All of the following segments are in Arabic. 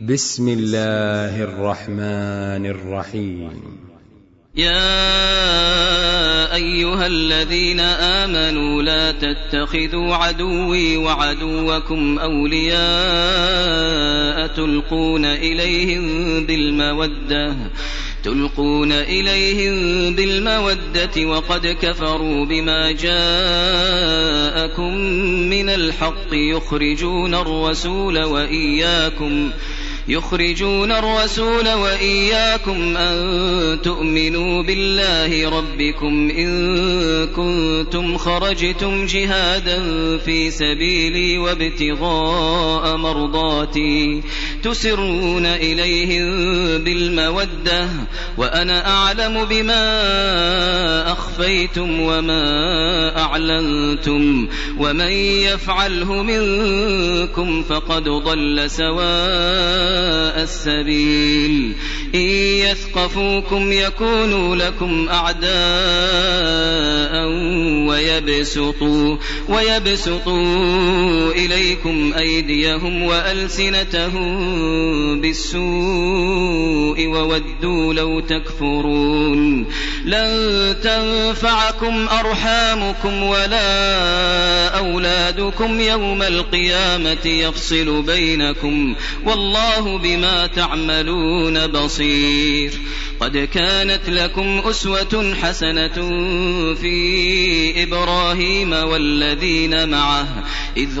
بسم الله الرحمن الرحيم. يا أيها الذين آمنوا لا تتخذوا عدوي وعدوكم أولياء تلقون إليهم بالمودة تلقون إليهم بالمودة وقد كفروا بما جاءكم من الحق يخرجون الرسول وإياكم يخرجون الرسول وإياكم أن تؤمنوا بالله ربكم إن كنتم خرجتم جهادا في سبيلي وابتغاء مرضاتي تسرون إليهم بالمودة وأنا أعلم بما أخفيتم وما أعلنتم ومن يفعله منكم فقد ضل سواء السبيل. إن يثقفوكم يكونوا لكم أعداء ويبسطوا ويبسطوا إليكم أيديهم وألسنتهم بالسوء وودوا لو تكفرون لن تنفعكم أرحامكم ولا أولادكم يوم القيامة يفصل بينكم والله بما تعملون بصير قد كانت لكم أسوة حسنة في إبراهيم والذين معه إذ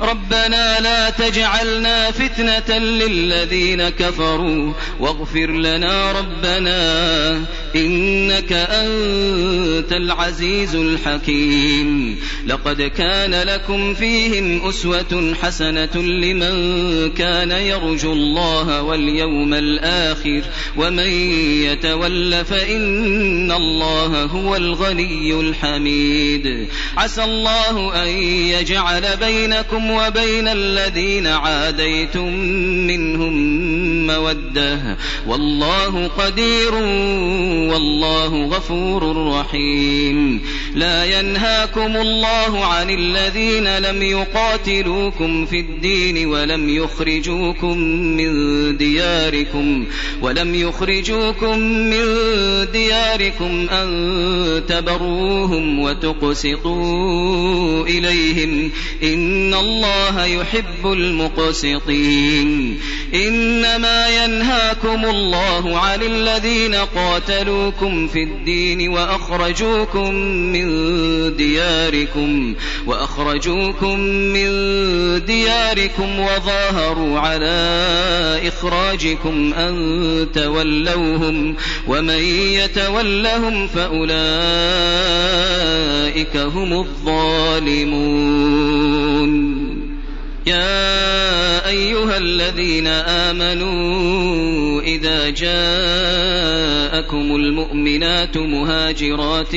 ربنا لا تجعلنا فتنة للذين كفروا واغفر لنا ربنا إنك أنت العزيز الحكيم. لقد كان لكم فيهم أسوة حسنة لمن كان يرجو الله واليوم الآخر ومن يتول فإن الله هو الغني الحميد. عسى الله أن يجعل بينكم وبين الذين عاديتم منهم مودة. والله قدير والله غفور رحيم. لا ينهاكم الله عن الذين لم يقاتلوكم في الدين ولم يخرجوكم من دياركم ولم يخرجوكم من دياركم أن تبروهم وتقسطوا إليهم إن الله يحب المقسطين إنما ينهاكم الله عن الذين قاتلوكم في الدين وأخرجوكم من دياركم وأخرجوكم من دياركم وظاهروا على إخراجكم أن تولوهم ومن يتولهم فأولئك هم الظالمون. يا أيها الذين آمنوا إذا جاءكم المؤمنات مهاجرات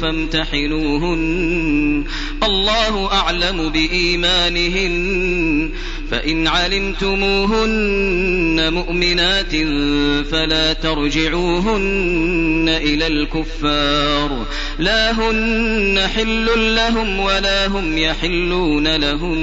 فامتحنوهن. الله أعلم بإيمانهن. فإن علمتموهن مؤمنات فلا ترجعوهن إلى الكفار. لا هن حل لهم ولا هم يحلون لهم.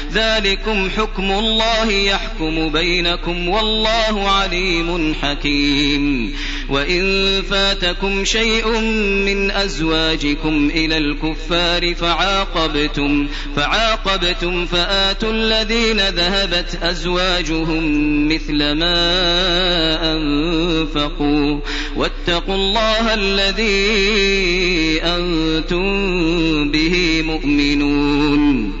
ذلكم حكم الله يحكم بينكم والله عليم حكيم. وإن فاتكم شيء من أزواجكم إلى الكفار فعاقبتم فعاقبتم فآتوا الذين ذهبت أزواجهم مثل ما أنفقوا. واتقوا الله الذي أنتم به مؤمنون.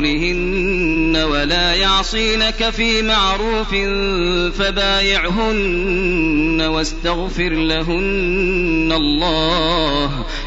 رسولهن ولا يعصينك في معروف فبايعهن واستغفر لهن الله